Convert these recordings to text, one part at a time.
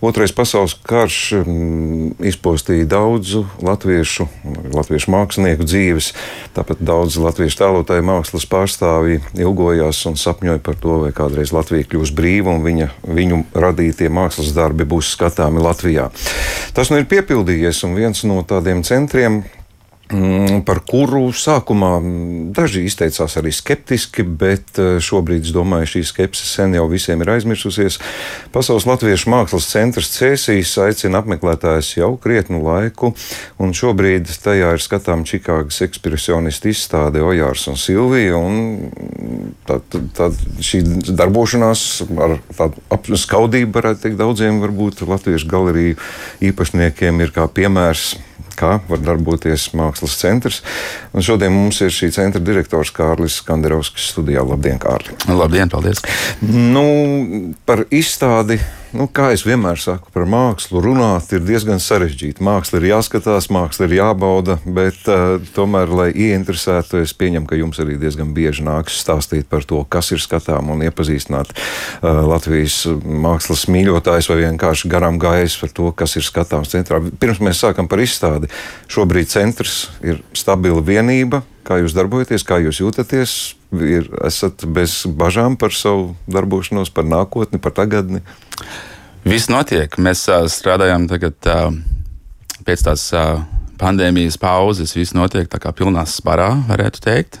Otrais pasaules karš mm, izpostīja daudzu latviešu, latviešu mākslinieku dzīves. Tāpat daudz latviešu tēlotāju mākslas pārstāvji ilgojās un sapņoja par to, vai kādreiz Latvija kļūs brīva un viņa, viņu radītie mākslas darbi būs skatāmi Latvijā. Tas nu ir piepildījies, un viens no tādiem centriem par kuru sākumā daži izteicās arī skeptiski, bet eh, šobrīd es domāju, šī skepse sen jau visiem ir aizmirsusies. Pasaules Latviešu mākslas centrs Cēsīs aicina apmeklētājus jau krietnu laiku, un šobrīd tajā ir skatām Čikāgas ekspresionistu izstāde Ojārs un Silvija. Un tad, tad šī darbošanās ar tādu skaudību, varētu teikt, daudziem varbūt latviešu galeriju īpašniekiem ir kā piemērs kā var darboties mākslas centrs. Un šodien mums ir šī centra direktors Kārlis Skanderovskis studijā. Labdien, Kārli! Labdien, paldies! Nu, par izstādi nu, kā es vienmēr saku, par mākslu runāt ir diezgan sarežģīti. Māksla ir jāskatās, māksla ir jābauda, bet uh, tomēr, lai ieinteresētu, es pieņemu, ka jums arī diezgan bieži nāks stāstīt par to, kas ir skatām un iepazīstināt uh, Latvijas mākslas mīļotājus vai vienkārši garām gājējus par to, kas ir skatāms centrā. Pirms mēs sākam par izstādi, šobrīd centrs ir stabila vienība. Kā jūs darbojaties, kā jūs jūtaties? Ir, esat bez bažām par savu darbošanos, par nākotni, par tagadni? Viss notiek. Mēs uh, strādājam tagad uh, pēc tās uh, pandēmijas pauzes. Viss notiek tā kā pilnā sparā, varētu teikt.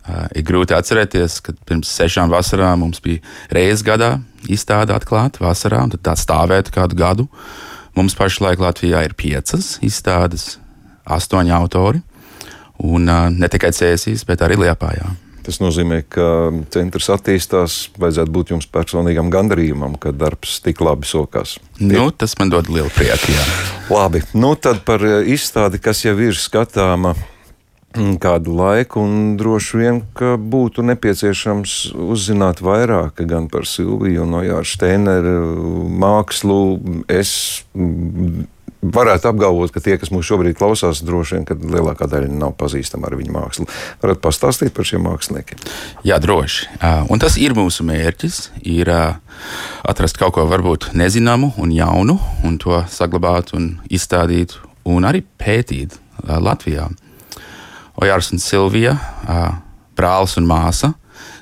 Uh, ir grūti atcerēties, ka pirms sešām vasarām mums bija reizes gadā izstāde atklāta vasarā, un tā stāvētu kādu gadu. Mums pašlaik Latvijā ir piecas izstādes, astoņi autori. Un ne tikai Cēsīs, bet arī Liepājā. Tas nozīmē, ka centrs attīstās. Vajadzētu būt jums personīgam gandarījumam, ka darbs tik labi sokās. Nu, tas man dod lielu prieku. Jā. Labi, nu tad par izstādi, kas jau ir skatāma kādu laiku, un droši vien, ka būtu nepieciešams uzzināt vairāk gan par Silviju un Ojāru Steineru mākslu. Es varētu apgalvot, ka tie, kas mūs šobrīd klausās, droši vien, ka lielākā daļa nav pazīstama ar viņu mākslu. Varat pastāstīt par šiem māksliniekiem? Jā, droši. Un tas ir mūsu mērķis. Ir atrast kaut ko varbūt nezināmu un jaunu, un to saglabāt un izstādīt, un arī pētīt Latvijā. Ojārs un Silvija, brālis un māsa,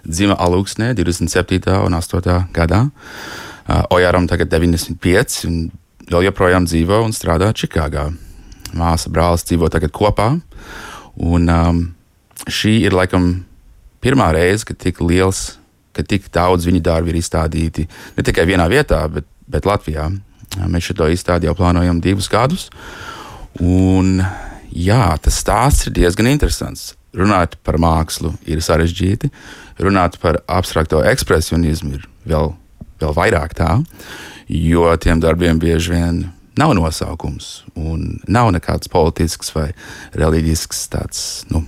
dzima Aluksnē 27. un 8. gadā. Ojāram tagad 95. un vēl joprojām dzīvo un strādā Čikāgā. Māsa brālis dzīvo tagad kopā. Un, um, šī ir laikam pirmā reize, kad tik liels, ka tik daudz viņa darbu ir izstādīti ne tikai vienā vietā, bet, bet Latvijā. Mēs šo izstādi jau plānojam divus gadus. Un, jā, tas stāsts ir diezgan interesants. Runāt par mākslu ir sarežģīti, runāt par abstrakto ekspresionismu ir vēl, vēl vairāk tā jo tiem darbiem bieži vien nav nosaukums un nav nekāds politisks vai reliģisks tāds. Nu,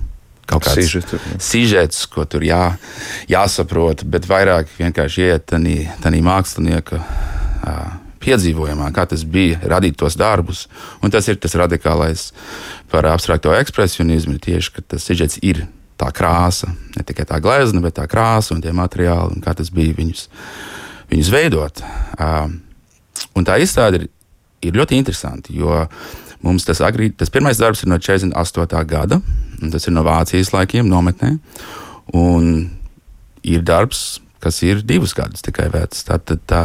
Kaut kāds sižets, ko tur jā, jāsaprot, bet vairāk vienkārši iet tādā mākslinieka piedzīvojumā, kā tas bija radīt tos darbus. Un tas ir tas radikālais par abstrakto ekspresionismu. Tieši tas sižets ir tā krāsa, ne tikai tā glezna, bet tā krāsa un tie materiāli, un kā tas bija viņus, viņus veidot. Uh, Un tā izstāde ir, ir ļoti interesanti, jo mums tas, agri, tas pirmais darbs ir no 48. gada, un tas ir no Vācijas laikiem, nometnē. Un ir darbs, kas ir divus gadus tikai vecs. Tātad tā,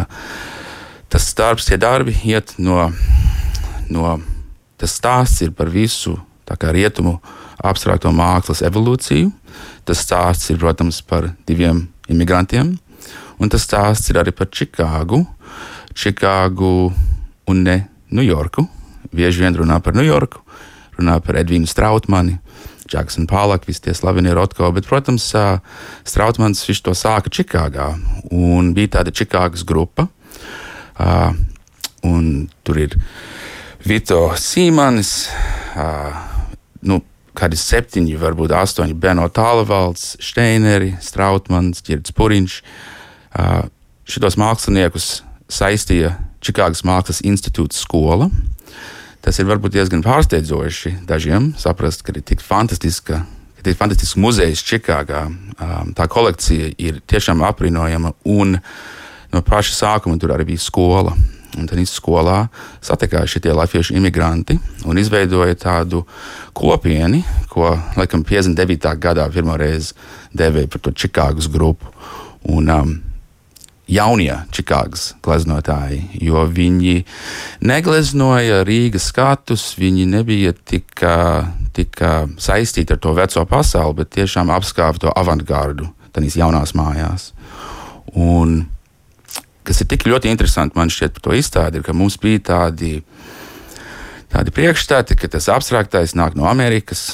tas darbs, tie darbi iet no, no tas stāsts ir par visu rietumu abstrakto mākslas evolūciju. Tas stāsts ir, protams, par diviem imigrantiem, un tas stāsts ir arī par Čikāgu, Čikāgu un ne Ņujorku. Bieži vien runā par Ņujorku, runā par Edvīnu Strautmani. Jacksonu Pālaku, visi tie slavenie Rotko, bet, protams, Strautmans viņš to sāka Čikāgā. Un bija tāda Čikāgas grupa, un tur ir Vito Sīmanis, nu, kādi septiņi, varbūt astoņi Beno Tālavalds, Steineri, Strautmans, Girds Puriņš. Šitos māksliniekus saistīja Čikāgas Mākslas institūta skola. Tas ir varbūt diezgan pārsteidzoši dažiem saprast, ka ir tik fantastiska. Ir fantastisks muzejs Čikāgā. Tā kolekcija ir tiešām apbrīnojama. No paša sākuma tur arī bija skola. Un tad skolā satikās šie latviešu imigranti un izveidoja tādu kopienu, ko laikam 59. gadā pirmo reizi devēja par to Čikāgas grupu. Un, um, jaunie Čikāgas gleznotāji, jo viņi negleznoja Rīgas skatus, viņi nebija tik, tik saistīti ar to veco pasauli, bet tiešām apskāva to avantgārdu tādās jaunās mājās. Un kas ir tik ļoti interesanti man šķiet par to izstādi, ir, ka mums bija tādi, tādi priekšstati, ka tas abstraktais nāk no Amerikas.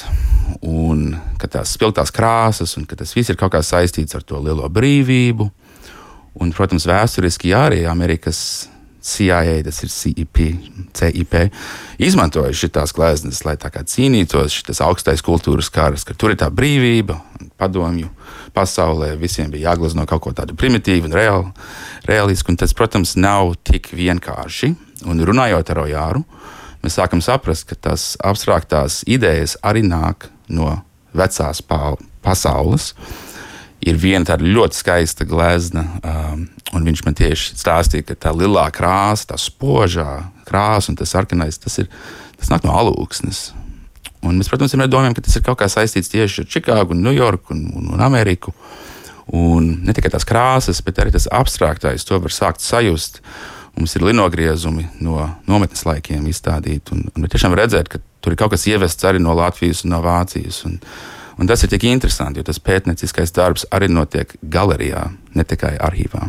Un ka tās spilgtās krāsas, un ka tas viss ir kaut kā saistīts ar to lielo brīvību. Un, protams, vēsturiski arī Amerikas CIA, tas ir CIP, CIP izmantoja šīs gleznas, lai cīnītos šis augstais kultūras karas, ka tur ir tā brīvība, padomju pasaulē visiem bija jāglezno kaut ko tādu primitīvu un reāli, realisku. Un tas, protams, nav tik vienkārši. Un runājot ar Ojāru, mēs sākam saprast, ka tās abstraktās idejas arī nāk no vecās pasaules. Ir viena tāda ļoti skaista glezna, um, un viņš man tieši stāstīja, ka tā lielā krāsa, tā spožā krāsa un tas sarkanais, tas, ir, tas nāk no alūksnes. Un mēs, protams, vienmēr domājam, ka tas ir kaut kā saistīts tieši ar Čikāgu, Ņujorku un, un, un Ameriku. Un ne tikai tās krāsas, bet arī tas abstraktais, to var sākt sajust. Mums ir linogriezumi no nometnes laikiem izstādīti. Un, un tiešām redzēt, ka tur ir kaut kas ievests arī no Latvijas un no Vācijas. Un, un tas ir tik interesanti, jo tas pētnieciskais darbs arī notiek galerijā, ne tikai arhīvā.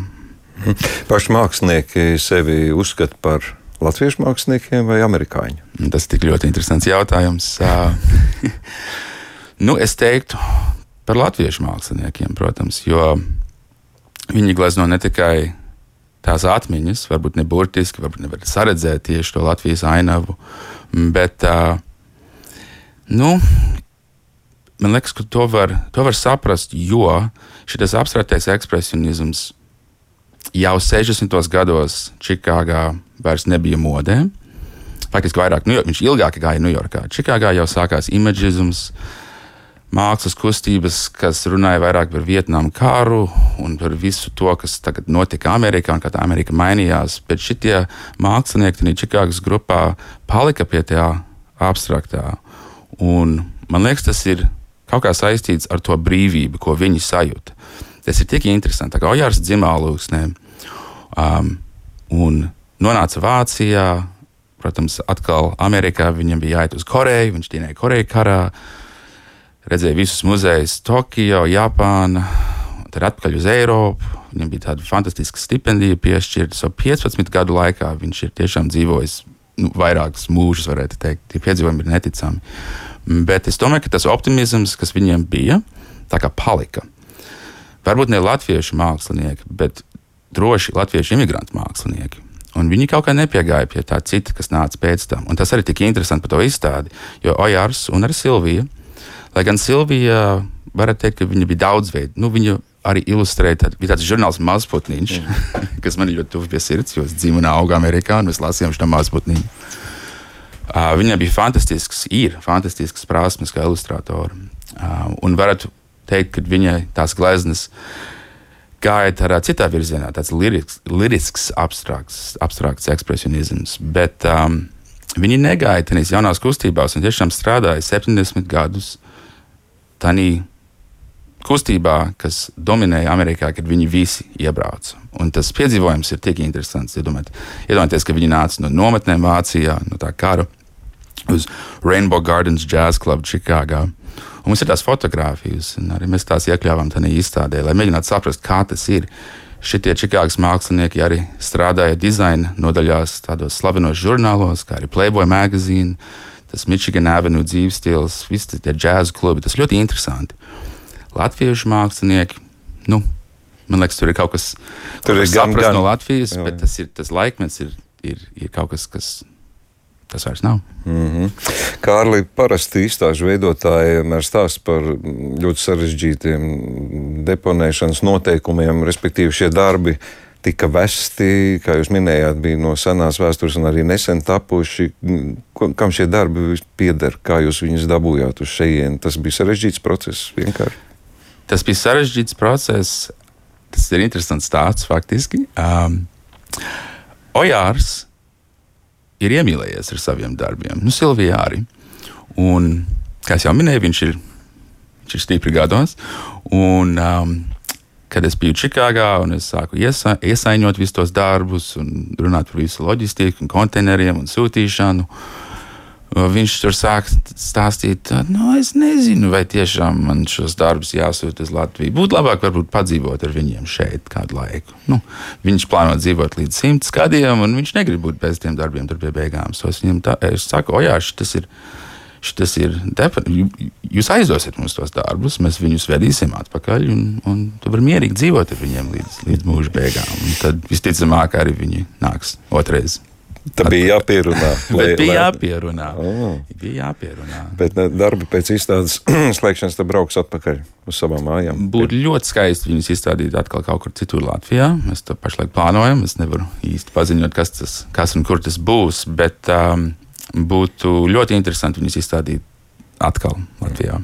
Paši mākslinieki sevi uzskata par latviešu māksliniekiem vai amerikāņu? Tas ir ļoti interesants jautājums. nu, es teiktu par latviešu māksliniekiem, protams, jo viņi glezno ne tikai tās atmiņas, varbūt ne burtiski, varbūt nevar saredzēt tieši to Latvijas ainavu, bet nu, man liekas, ka to var, to var saprast, jo šis abstraktais ekspresionisms jau 60. gados Čikāgā vairs nebija modē. Faktiski vairāk, nu, viņš ilgāk gāja Ņujorkā. Čikāgā jau sākās imaģisms, mākslas kustības, kas runāja vairāk par Vietnamu karu un par visu to, kas tagad notika Amerikā un kā tā Amerika mainījās. Bet šitie mākslinieki tajā Čikāgas grupā palika pie tā abstraktā. Un man liekas, tas ir kaut kā saistīts ar to brīvību, ko viņi sajūta. Tas ir tik interesanti. Kā Ojārs dzimā lūksnē um, un nonāca Vācijā, protams, atkal Amerikā viņam bija jāiet uz Koreju, viņš dienēja Korejas karā, redzēja visus muzejus Tokio, Japāna, tad atpakaļ uz Eiropu. Viņam bija tāda fantastiska stipendija piešķirta. So 15 gadu laikā viņš ir tiešām dzīvojis nu, vairākus mūžus, varētu teikt. Tie piedzīvojumi ir neticami. Bet es domāju, ka tas optimisms, kas viņiem bija, tā kā palika. Varbūt ne latviešu mākslinieki, bet droši latviešu imigrantu mākslinieki. Un viņi kaut kā nepiegāja pie tā cita, kas nāca pēc tam. Un tas arī tik interesanti par to izstādi, jo Ojārs un arī Silvija, lai gan Silvija, varētu teikt, ka viņa bija daudzveidīga, nu, viņa arī ilustrēja, tad bija tāds žurnāls mazputniņš, kas man ļoti tuvu pie sirds, jo es dzīvoju un augu Amerikā, un mēs lasījām šo mazputniņu. Uh, viņai bija fantastisks, ir fantastisks prasmes kā ilustrātora. Uh, un varētu teikt, ka viņai tās gleznas gāja tādā citā virzienā, tāds lirisks, lirisks abstrakts, abstrakts ekspresionisms. Bet um, viņi negāja tajās jaunās kustībās un tiešām strādāja 70 gadus tādā kustībā, kas dominēja Amerikā, kad viņi visi iebrauca. Un tas piedzīvojums ir tik interesants. Iedomājieties, ka viņi nāca no nometnēm Vācijā, no tā kara uz Rainbow Gardens Jazz Club Čikāgā. Un mums ir tās fotogrāfijas, un arī mēs tās iekļāvām tajā izstādē, lai mēģinātu saprast, kā tas ir. Šitie Čikāgas mākslinieki arī strādāja dizaina nodaļās, tādos slavenos žurnālos, kā arī Playboy magazine, tas Michigan Avenue dzīves stils, visi tie džēzu klubi. Tas ļoti interesanti. Latviešu mākslinieki, nu, man liekas, tur ir kaut kas, kas gan, gan. no Latvijas, jā, jā. bet tas, ir, tas laikmets ir, ir, ir kaut kas, kas tas vairs nav. Mm -hmm. Kārli, parasti izstāžu veidotāji vienmēr stāsta par ļoti sarežģītiem deponēšanas noteikumiem, respektīvi šie darbi tika vesti, kā jūs minējāt, bija no senās vēstures un arī nesen tapuši. Kam šie darbi pieder, kā jūs viņus dabūjāt uz šejienes? Tas bija sarežģīts process vienkārši. Tas bija sarežģīts process. Tas ir interesants stāsts faktiski. Um, Ojārs ir iemīlējies ar saviem darbiem. Nu, Silvija arī. Un, kā jau minēju, viņš ir, viņš ir stipri gados. Un, um, kad es biju Čikāgā un es sāku iesa, iesaiņot visus tos darbus un runāt par visu loģistiku, konteineriem un sūtīšanu. Viņš tur sāk stāstīt, nu, es nezinu, vai tiešām man šos darbus jāsūta uz Latviju. Būtu labāk, varbūt padzīvot ar viņiem šeit kādu laiku. Nu, viņš plāno dzīvot līdz simts gadiem, un viņš negrib būt bez tiem darbiem tur pie beigām. So es viņam tā, es saku, o jā, tas ir tas ir jūs aizdosiet mums tos darbus, mēs viņus vedīsim atpakaļ, un, un tu vari mierīgi dzīvot ar viņiem līdz, līdz mūža beigām. Un tad visticamāk arī viņi nāks otrreiz. Tā bija jāpierunā. Lai, bija jāpierunā. Oh. Bija jāpierunā. Bet ne, darbi pēc izstādes slēgšanas tad brauks atpakaļ uz savām mājām. Būtu ļoti skaisti viņus izstādīt atkal kaut kur citur Latvijā. Mēs to pašlaik plānojam. Es nevaru īsti paziņot, kas, tas, kas un kur tas būs. Bet, um, būtu ļoti interesanti viņus izstādīt atkal Latvijā.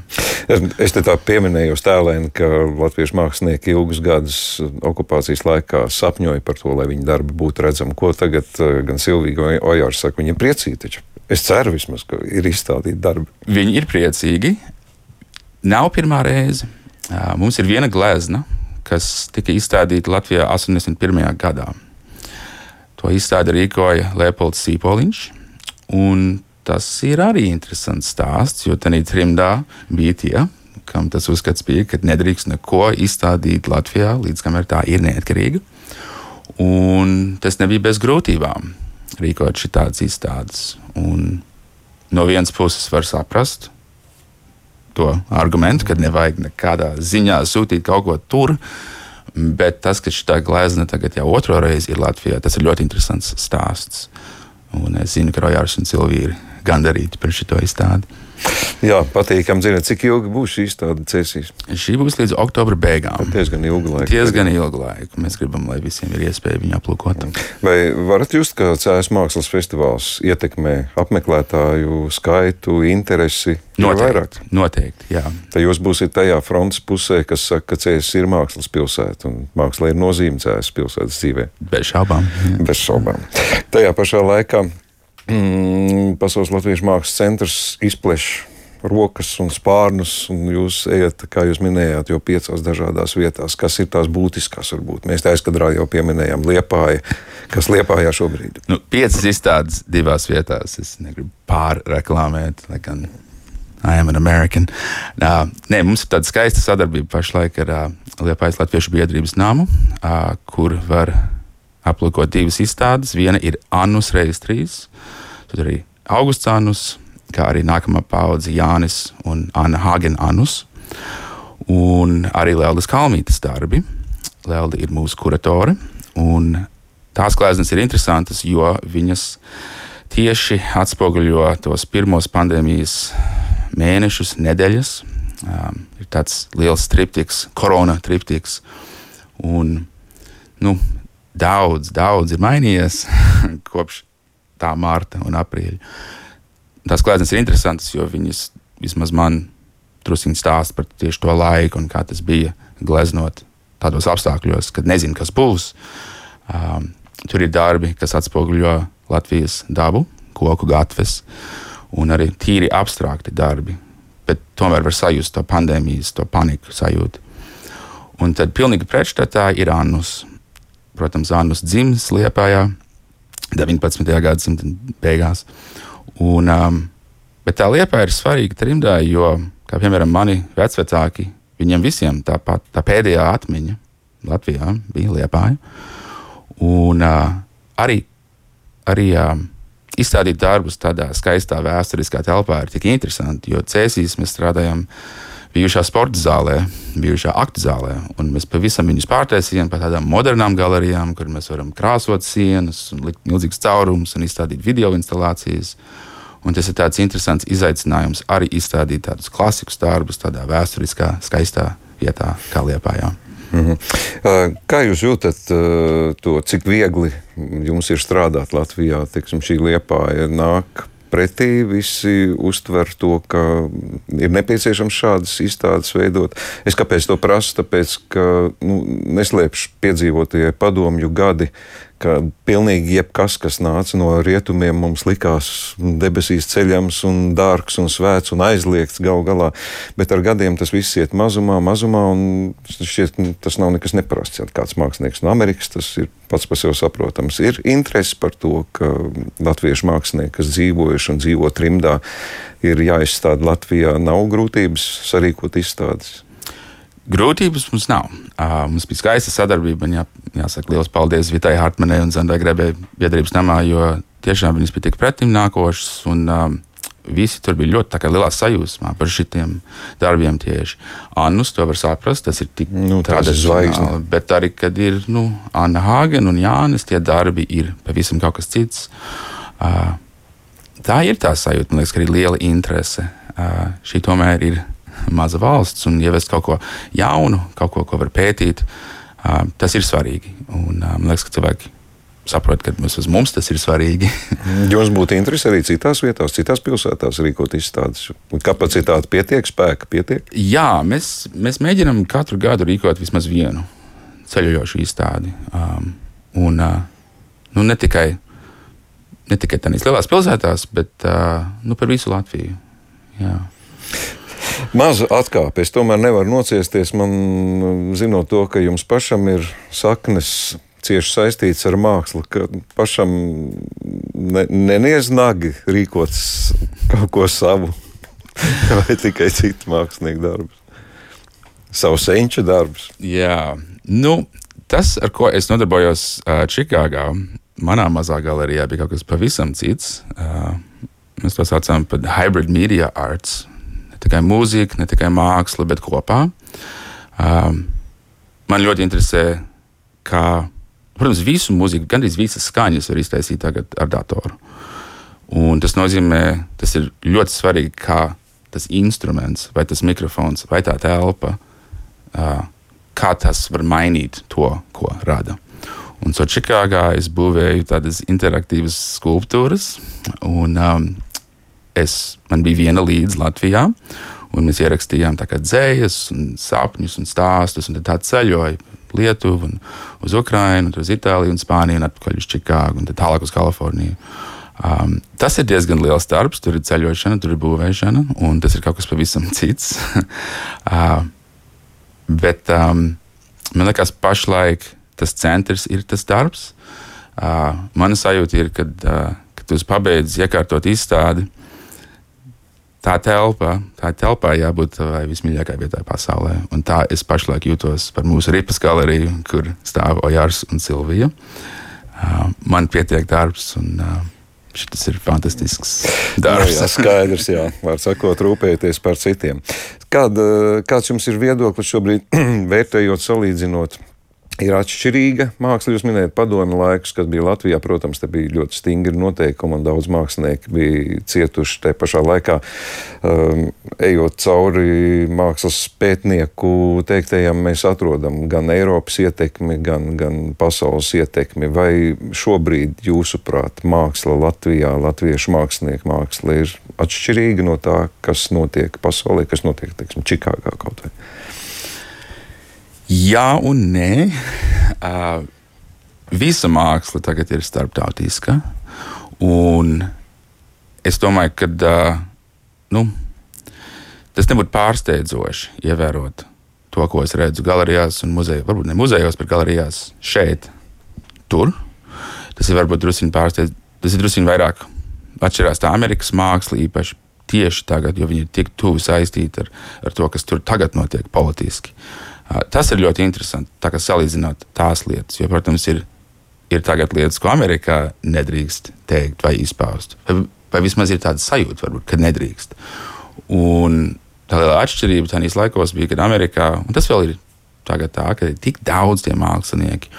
Es te tā pieminēju tēlēni, ka latviešu mākslinieki ilgus gadus okupācijas laikā sapņoja par to, lai viņu darbi būtu redzami. Ko tagad eh, gan Silvija Ojārs saka, viņiem priecīgi taču. Es ceru vismaz, ka ir izstādīti darbi. Viņi ir priecīgi. Nav pirmā reize. Mums ir viena glezna, kas tika izstādīta Latvijā 81. gadā. To izstādi rīkoja Leopolds Sīpoliņš. Un tas ir arī interesants stāsts, jo tajā trimdā bija tie, kam tas uzskats bija, ka nedrīkst neko izstādīt Latvijā, līdz kamēr tā ir neatkarīga. Un tas nebija bez grūtībām rīkot šādas izstādes. Un no vienas puses var saprast to argumentu, ka nevajag nekādā ziņā sūtīt kaut ko tur. Bet tas, ka šī glezna tagad jau otro reizi ir Latvijā, tas ir ļoti interesants stāsts. Un es zinu, ka Rojārs un Silvija gandarīti par šo izstādi. Jā, patīkami zināt, cik ilgi būs šī izstāde cēsīs. Šī būs līdz oktobra beigām. Tā diezgan ilgu laiku. Diezgan ilgu laiku. Mēs gribam, lai visiem ir iespēja viņu aplūkot. Vai varat just, ka CS mākslas festivāls ietekmē apmeklētāju skaitu, interesi? Noteikti, noteikti, jā. Tad jūs būsiet tajā frontes pusē, kas saka, ka CS ir mākslas pilsēta un māksla ir nozīme CS pilsētas dzīvē. Bez šaubām. Jā. Bez šaubām. Tajā pašā laikā mm, Pasaules Latvijas Mākslas centrs izpleš rokas un spārnus, un jūs ejat, kā jūs minējāt, jau piecās dažādās vietās. Kas ir tās būtiskās, varbūt? Mēs tā aizkadrā jau pieminējām Liepāju, kas Liepājā šobrīd. Nu, piecas izstādes divās vietās. Es negribu pārreklamēt, lai gan I am an American. Uh, nē, mums ir tāda skaista sadarbība pašlaik ar uh, Liepājas Latviešu biedrības namu, uh, kur var aplūkot divas izstādes. Viena ir Annus Reis 3, tad arī Augusts Annus, kā arī nākamā paudze Jānis un Anna Hagen Annus, un arī Leldas Kalmītas darbi. Lelda ir mūsu kuratore, tās gleznas ir interesantas, jo viņas tieši atspoguļo tos pirmos pandēmijas mēnešus, nedēļas. Um, ir tāds liels triptiks, korona triptiks. Un, nu, daudz, daudz ir mainījies kopš tā mārta un aprīļa. Tās klātienes ir interesantas, jo viņas vismaz man druskuļi stāsta par tieši to laiku un kā tas bija gleznot tādos apstākļos, kad nezinu, kas būs. Um, tur ir darbi, kas atspoguļo Latvijas dabu, koku gatves, un arī tīri abstrakti darbi. Bet tomēr var sajust to pandēmijas, to paniku sajūtu. Un tad pilnīgi pretstatā ir Annus protams, Zānus dzimis Liepājā 19. gadsimta beigās. Un, um, bet tā Liepa ir svarīga trimdā, jo, kā piemēram, mani vecvecāki, viņiem visiem tā, pat, tā pēdējā atmiņa Latvijā bija Liepāja. Un uh, arī, arī uh, izstādīt darbus tādā skaistā vēsturiskā telpā ir tik interesanti, jo cēsīs mēs strādājam bijušā sporta zālē, bijušā aktu zālē. Mēs pavisam viņus pārtaisījām par tādām modernām galerijām, kur mēs varam krāsot sienas, likt milzīgus caurumus un izstādīt video instalācijas. Un tas ir tāds interesants izaicinājums arī izstādīt tādus klasiskus darbus tādā vēsturiskā, skaistā vietā, kā Lietpājā. Mm -hmm. Kā jūs jūtat to, cik viegli jums ir strādāt Latvijā? Teiksim, šī liepā nāk pretī, visi uztver to, ka ir nepieciešams šādas izstādes veidot. Es kāpēc to prasu? Tāpēc, ka nu, neslēpšu piedzīvotie padomju gadi, ka pilnīgi jebkas, kas nāca no rietumiem, mums likās debesīs ceļams un dārgs un svēts un aizliegts gal galā. Bet ar gadiem tas viss iet mazumā, mazumā, un šķiet, tas nav nekas neparasts. Ja kāds mākslinieks no Amerikas, tas ir pats par sevi saprotams. Ir interesi par to, ka latviešu mākslinieki, kas dzīvojuši un dzīvo trimdā, ir jāizstāda Latvijā. Nav grūtības sarīkot izstādes. Grūtības mums nav. Uh, mums bija skaista sadarbība. Jā, jāsaka, liels paldies Vitai Hartmanai un Zandai Grebē biedrības namā, jo tiešām viņas bija tik pretim nākošas. Un, uh, Visi tur bija ļoti lielā sajūsmā par šiem darbiem tieši. Annus to var saprast, tas ir tik nu, tradicionāli. Bet arī, kad ir nu, Anna Hāgen un Jānis, tie darbi ir pavisam kaut kas cits. Uh, tā ir tā sajūta, man liekas, ka ir liela interese. Uh, šī tomēr ir maza valsts un ievest kaut ko jaunu, kaut ko, ko var pētīt, tas ir svarīgi. Un, man liekas, ka cilvēki saprot, ka mums, mums tas ir svarīgi. Jums būtu interesi arī citās vietās, citās pilsētās rīkot izstādes. Kapacitāte pietiek, spēka pietiek? Jā, mēs, mēs mēģinām katru gadu rīkot vismaz vienu ceļojošu izstādi. Um, un, uh, nu, ne tikai, ne tikai tādās lielās pilsētās, bet uh, nu, par visu Latviju. Jā. Maza atkāpe. Es tomēr nevaru nociesties. Man, zinot to, ka jums pašam ir saknes cieši saistīts ar mākslu, ka pašam ne, neniedz nagi rīkot kaut ko savu, vai tikai citu mākslinieku darbus. Savu senču darbus. Jā, nu, tas, ar ko es nodarbojos uh, Čikāgā, manā mazā galerijā, bija kaut kas pavisam cits. Uh, mēs to saucam par hybrid media arts tikai mūzika, ne tikai māksla, bet kopā. Um, man ļoti interesē, kā, protams, visu mūziku, gandrīz visas skaņas var iztaisīt tagad ar datoru. Un tas nozīmē, tas ir ļoti svarīgi, kā tas instruments, vai tas mikrofons, vai tā telpa, uh, kā tas var mainīt to, ko rada. Un so Čikāgā es būvēju tādas interaktīvas skulptūras, un um, es, man bija viena līdz Latvijā. Un mēs ierakstījām un sapņus un stāstus. Un tad ceļoja Lietuvu, un uz Ukrajinu, uz Itāliju, un Spāniju, un atpakaļ uz Čikāgu, un tālāk uz Kaliforniju. Um, tas ir diezgan liels darbs. Tur ir ceļošana, tur ir būvēšana, un tas ir kaut kas pavisam cits. uh, bet um, man liekas, pašlaik tas centrs ir tas darbs. Uh, mana sajūta ir, kad, uh, kad tu pabeidz iekārtot izstādi, tā telpa, tā telpā jābūt tavai vismīļākajai vietai pasaulē. Un tā es pašlaik jūtos par mūsu ripas galeriju, kur stāv Ojārs un Silvija. Uh, man pietiek darbs. Un, uh, Šis ir fantastisks darbs. jā, skaidrs, jā, var sakot, rūpēties par citiem. Kāda, kāds jums ir viedoklis šobrīd, vērtējot, salīdzinot ir atšķirīga māksla. Jūs minējāt padomu laikus, kad bija Latvijā. Protams, te bija ļoti stingri noteikumi un daudz mākslinieki bija cietuši. Te pašā laikā, um, ejot cauri mākslas pētnieku teiktajam, mēs atrodam gan Eiropas ietekmi, gan, gan pasaules ietekmi. Vai šobrīd, jūsuprāt, māksla Latvijā, latviešu mākslinieku māksla ir atšķirīga no tā, kas notiek pasaulē, kas notiek, teiksim, Čikāgā kaut vai? Jā un nē. Uh, visa māksla tagad ir starptautiska. Un es domāju, ka uh, nu, tas nebūtu pārsteidzoši ievērot to, ko es redzu galerijās un muzejos. Varbūt ne muzejos, bet galerijās šeit, tur. Tas ir varbūt druskuļi pārsteidzoši. Tas ir druskuļi vairāk atšķirās tā Amerikas māksla īpaši tieši tagad, jo viņi ir tik tuvu saistīti ar, ar to, kas tur tagad notiek politiski. Uh, Tas ir ļoti interesanti. Tā kā salīdzināt tās lietas, jo, protams, ir, ir tagad lietas, ko Amerikā nedrīkst teikt vai izpaust. Vai, vai vismaz ir tāda sajūta, varbūt, ka nedrīkst. Un tā liela atšķirība tajos laikos bija, kad Amerikā, un tas vēl ir tagad tā, ka ir tik daudz tie mākslinieki.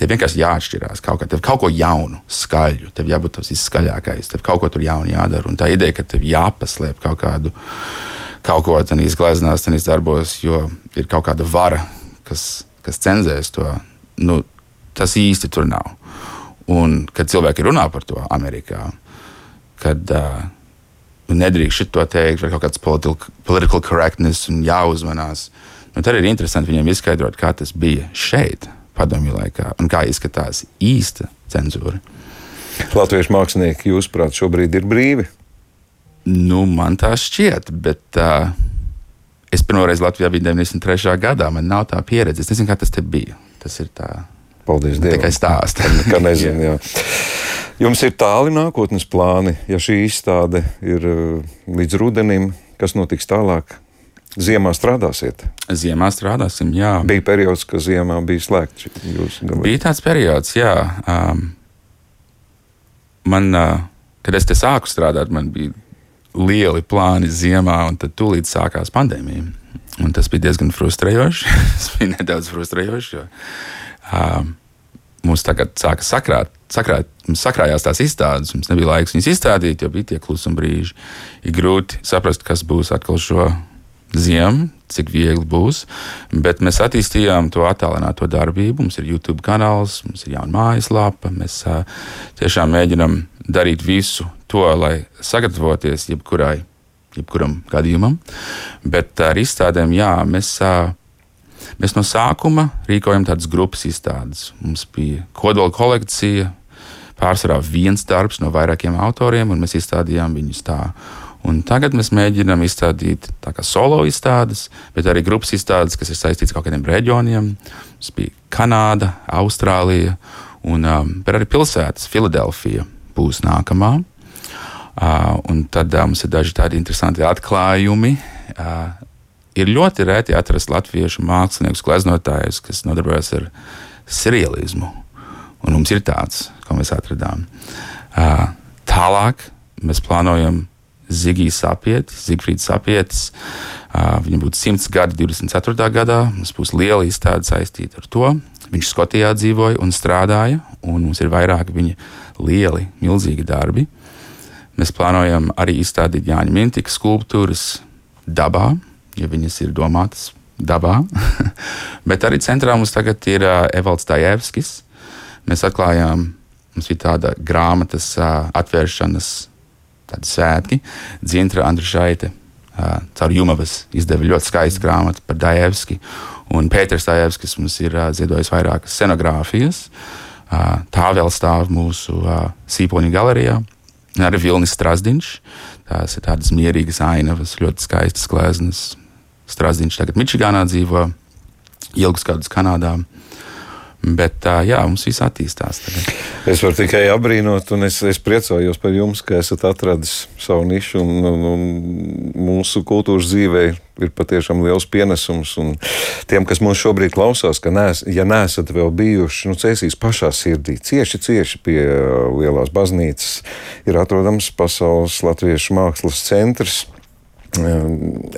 Tev vienkārši jāatšķirās kaut kā, tev kaut ko jaunu, skaļu, tev jābūt tas izskaļākais, tev kaut ko tur jaunu jādara. Un tā ideja, ka tev jāpaslēp kaut kādu kaut ko tādā izgleznās, tādā darbos, jo ir kaut kāda vara, kas, kas cenzēs to. Nu, tas īsti tur nav. Un, kad cilvēki runā par to Amerikā, kad uh, nedrīkst to teikt, vai kaut kāds political, political correctness un jāuzmanās, nu, tad ir interesanti viņiem izskaidrot, kā tas bija šeit, padomju laikā, un kā izskatās īsta cenzūru. Latviešu mākslinieki, jūsuprāt, šobrīd ir brīvi? Nu, man tā šķiet, bet uh, es pirmoreiz Latvijā biju 93. gadā. Man nav tā pieredze. Es nezinu, kā tas bija. Tas ir tā. Paldies Dievam. Tikai stāsts. Kā nezinu, jā. Jums ir tāli nākotnes plāni, ja šī izstāde ir līdz rudenim, kas notiks tālāk? Ziemā strādāsiet? Ziemā strādāsim, jā. Bija periods, kad ziemā bija slēgts. Bija tāds periods, jā. Um, man, uh, kad es te sāku strādāt, man bija lieli plāni ziemā, un tad tūlīt sākās pandēmija. Un tas bija diezgan frustrējoši. tas bija nedaudz frustrējoši, jo um, mums tagad sāka sakrāt, sakrāt, sakrājās tās izstādes. Mums nebija laiks viņas izstādīt, jo bija tie klusuma brīži. Ir grūti saprast, kas būs atkal šo ziemu, cik viegli būs. Bet mēs attīstījām to attālināto darbību. Mums ir YouTube kanāls, mums ir jauna mājaslapa. Mēs uh, tiešām mēģinām darīt visu to, lai sagatavoties jebkurai, jebkuram gadījumam. Bet ar izstādēm, jā, mēs. Mēs no sākuma rīkojam tādas grupas izstādes. Mums bija kodola kolekcija, pārsvarā viens darbs no vairākiem autoriem, un mēs izstādījām viņus tā. Un tagad mēs mēģinām izstādīt solo izstādes, bet arī grupas izstādes, kas ir saistītas ar kaut kādiem reģioniem. Mums bija Kanāda, Austrālija, un, um, bet arī pilsētas, Filadelfija būs nākamā. Uh, un tad uh, mums ir daži tādi interesanti atklājumi. Uh, ir ļoti reti atrast latviešu māksliniekus, gleznotājus, kas nodarbojas ar seriālismu. Un mums ir tāds, ko mēs atradām. Tālāk mēs plānojam Zigijas sapietis, Zigfrīds sapietis. Viņam būtu 100 gadi 24. gadā. Mums būs liela izstāde saistīta ar to. Viņš Skotijā dzīvoja un strādāja, un mums ir vairāki viņa lieli, milzīgi darbi. Mēs plānojam arī izstādīt Jāņa Mintika skulptūras dabā, ja viņas ir domātas dabā. Bet arī centrā mums tagad ir uh, Evalds Tajevskis. Mēs atklājām, mums bija tāda grāmatas uh, atvēršanas tādi svētki. Dzintra Andrišaite uh, caur Jumavas izdeva ļoti skaistu grāmatu par Dajevski. Un Pēters Dajevskis mums ir uh, ziedojis vairākas scenogrāfijas. Uh, tā vēl stāv mūsu uh, Sīpoņa galerijā arī Vilnis Strasdiņš. Tās ir tādas mierīgas ainavas, ļoti skaistas gleznas. Strasdiņš tagad Mičigānā dzīvo, ilgus gadus Kanādā. Bet jā, mums viss attīstās. Tagad. Es varu tikai apbrīnot, un es, es priecājos par jums, ka esat atradis savu nišu. Un, un, un mūsu kultūras dzīvē ir patiešām liels pienesums. Un tiem, kas mūs šobrīd klausās, ka nes, ja neesat vēl bijuši, nu, cēsīs pašā sirdī, cieši, cieši pie lielās baznīcas, ir atrodams Pasaules Latviešu mākslas centrs.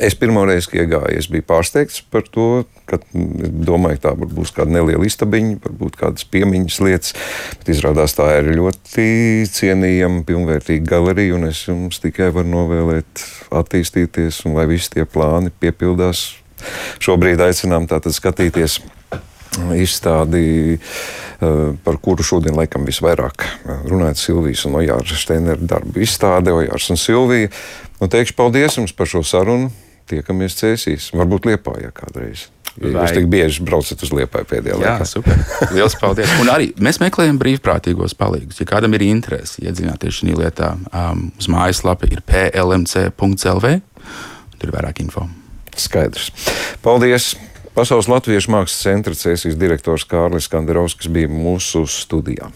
Es pirmo reizi, kad iegāju, es biju pārsteigts par to, ka domāju, ka tā būs kāda neliela istabiņa, varbūt kādas piemiņas lietas. Bet izrādās tā ir ļoti cienījama, pilnvērtīga galerija, un es jums tikai varu novēlēt attīstīties, un lai visi tie plāni piepildās. Šobrīd aicinām tātad skatīties izstādi, par kuru šodien laikam visvairāk runājot Silvijas un Ojāra Steinera darbu izstāde Ojārs un Silvija. Nu, teikšu paldies jums par šo sarunu. Tiekamies cēsīs, varbūt Liepājā kādreiz. Ja jūs tik bieži braucat uz Liepāju pēdējā Jā, laikā. super. Lielas paldies. Un arī mēs meklējam brīvprātīgos palīgus. Ja kādam ir interese iedzināties šajā lietā, um, uz mājaslapa ir plmc.lv. Tur ir vairāk info. Skaidrs. Paldies! Pasaules Latviešu mākslas centra cēsīs direktors Kārlis Kanderovskis bija mūsu studijā.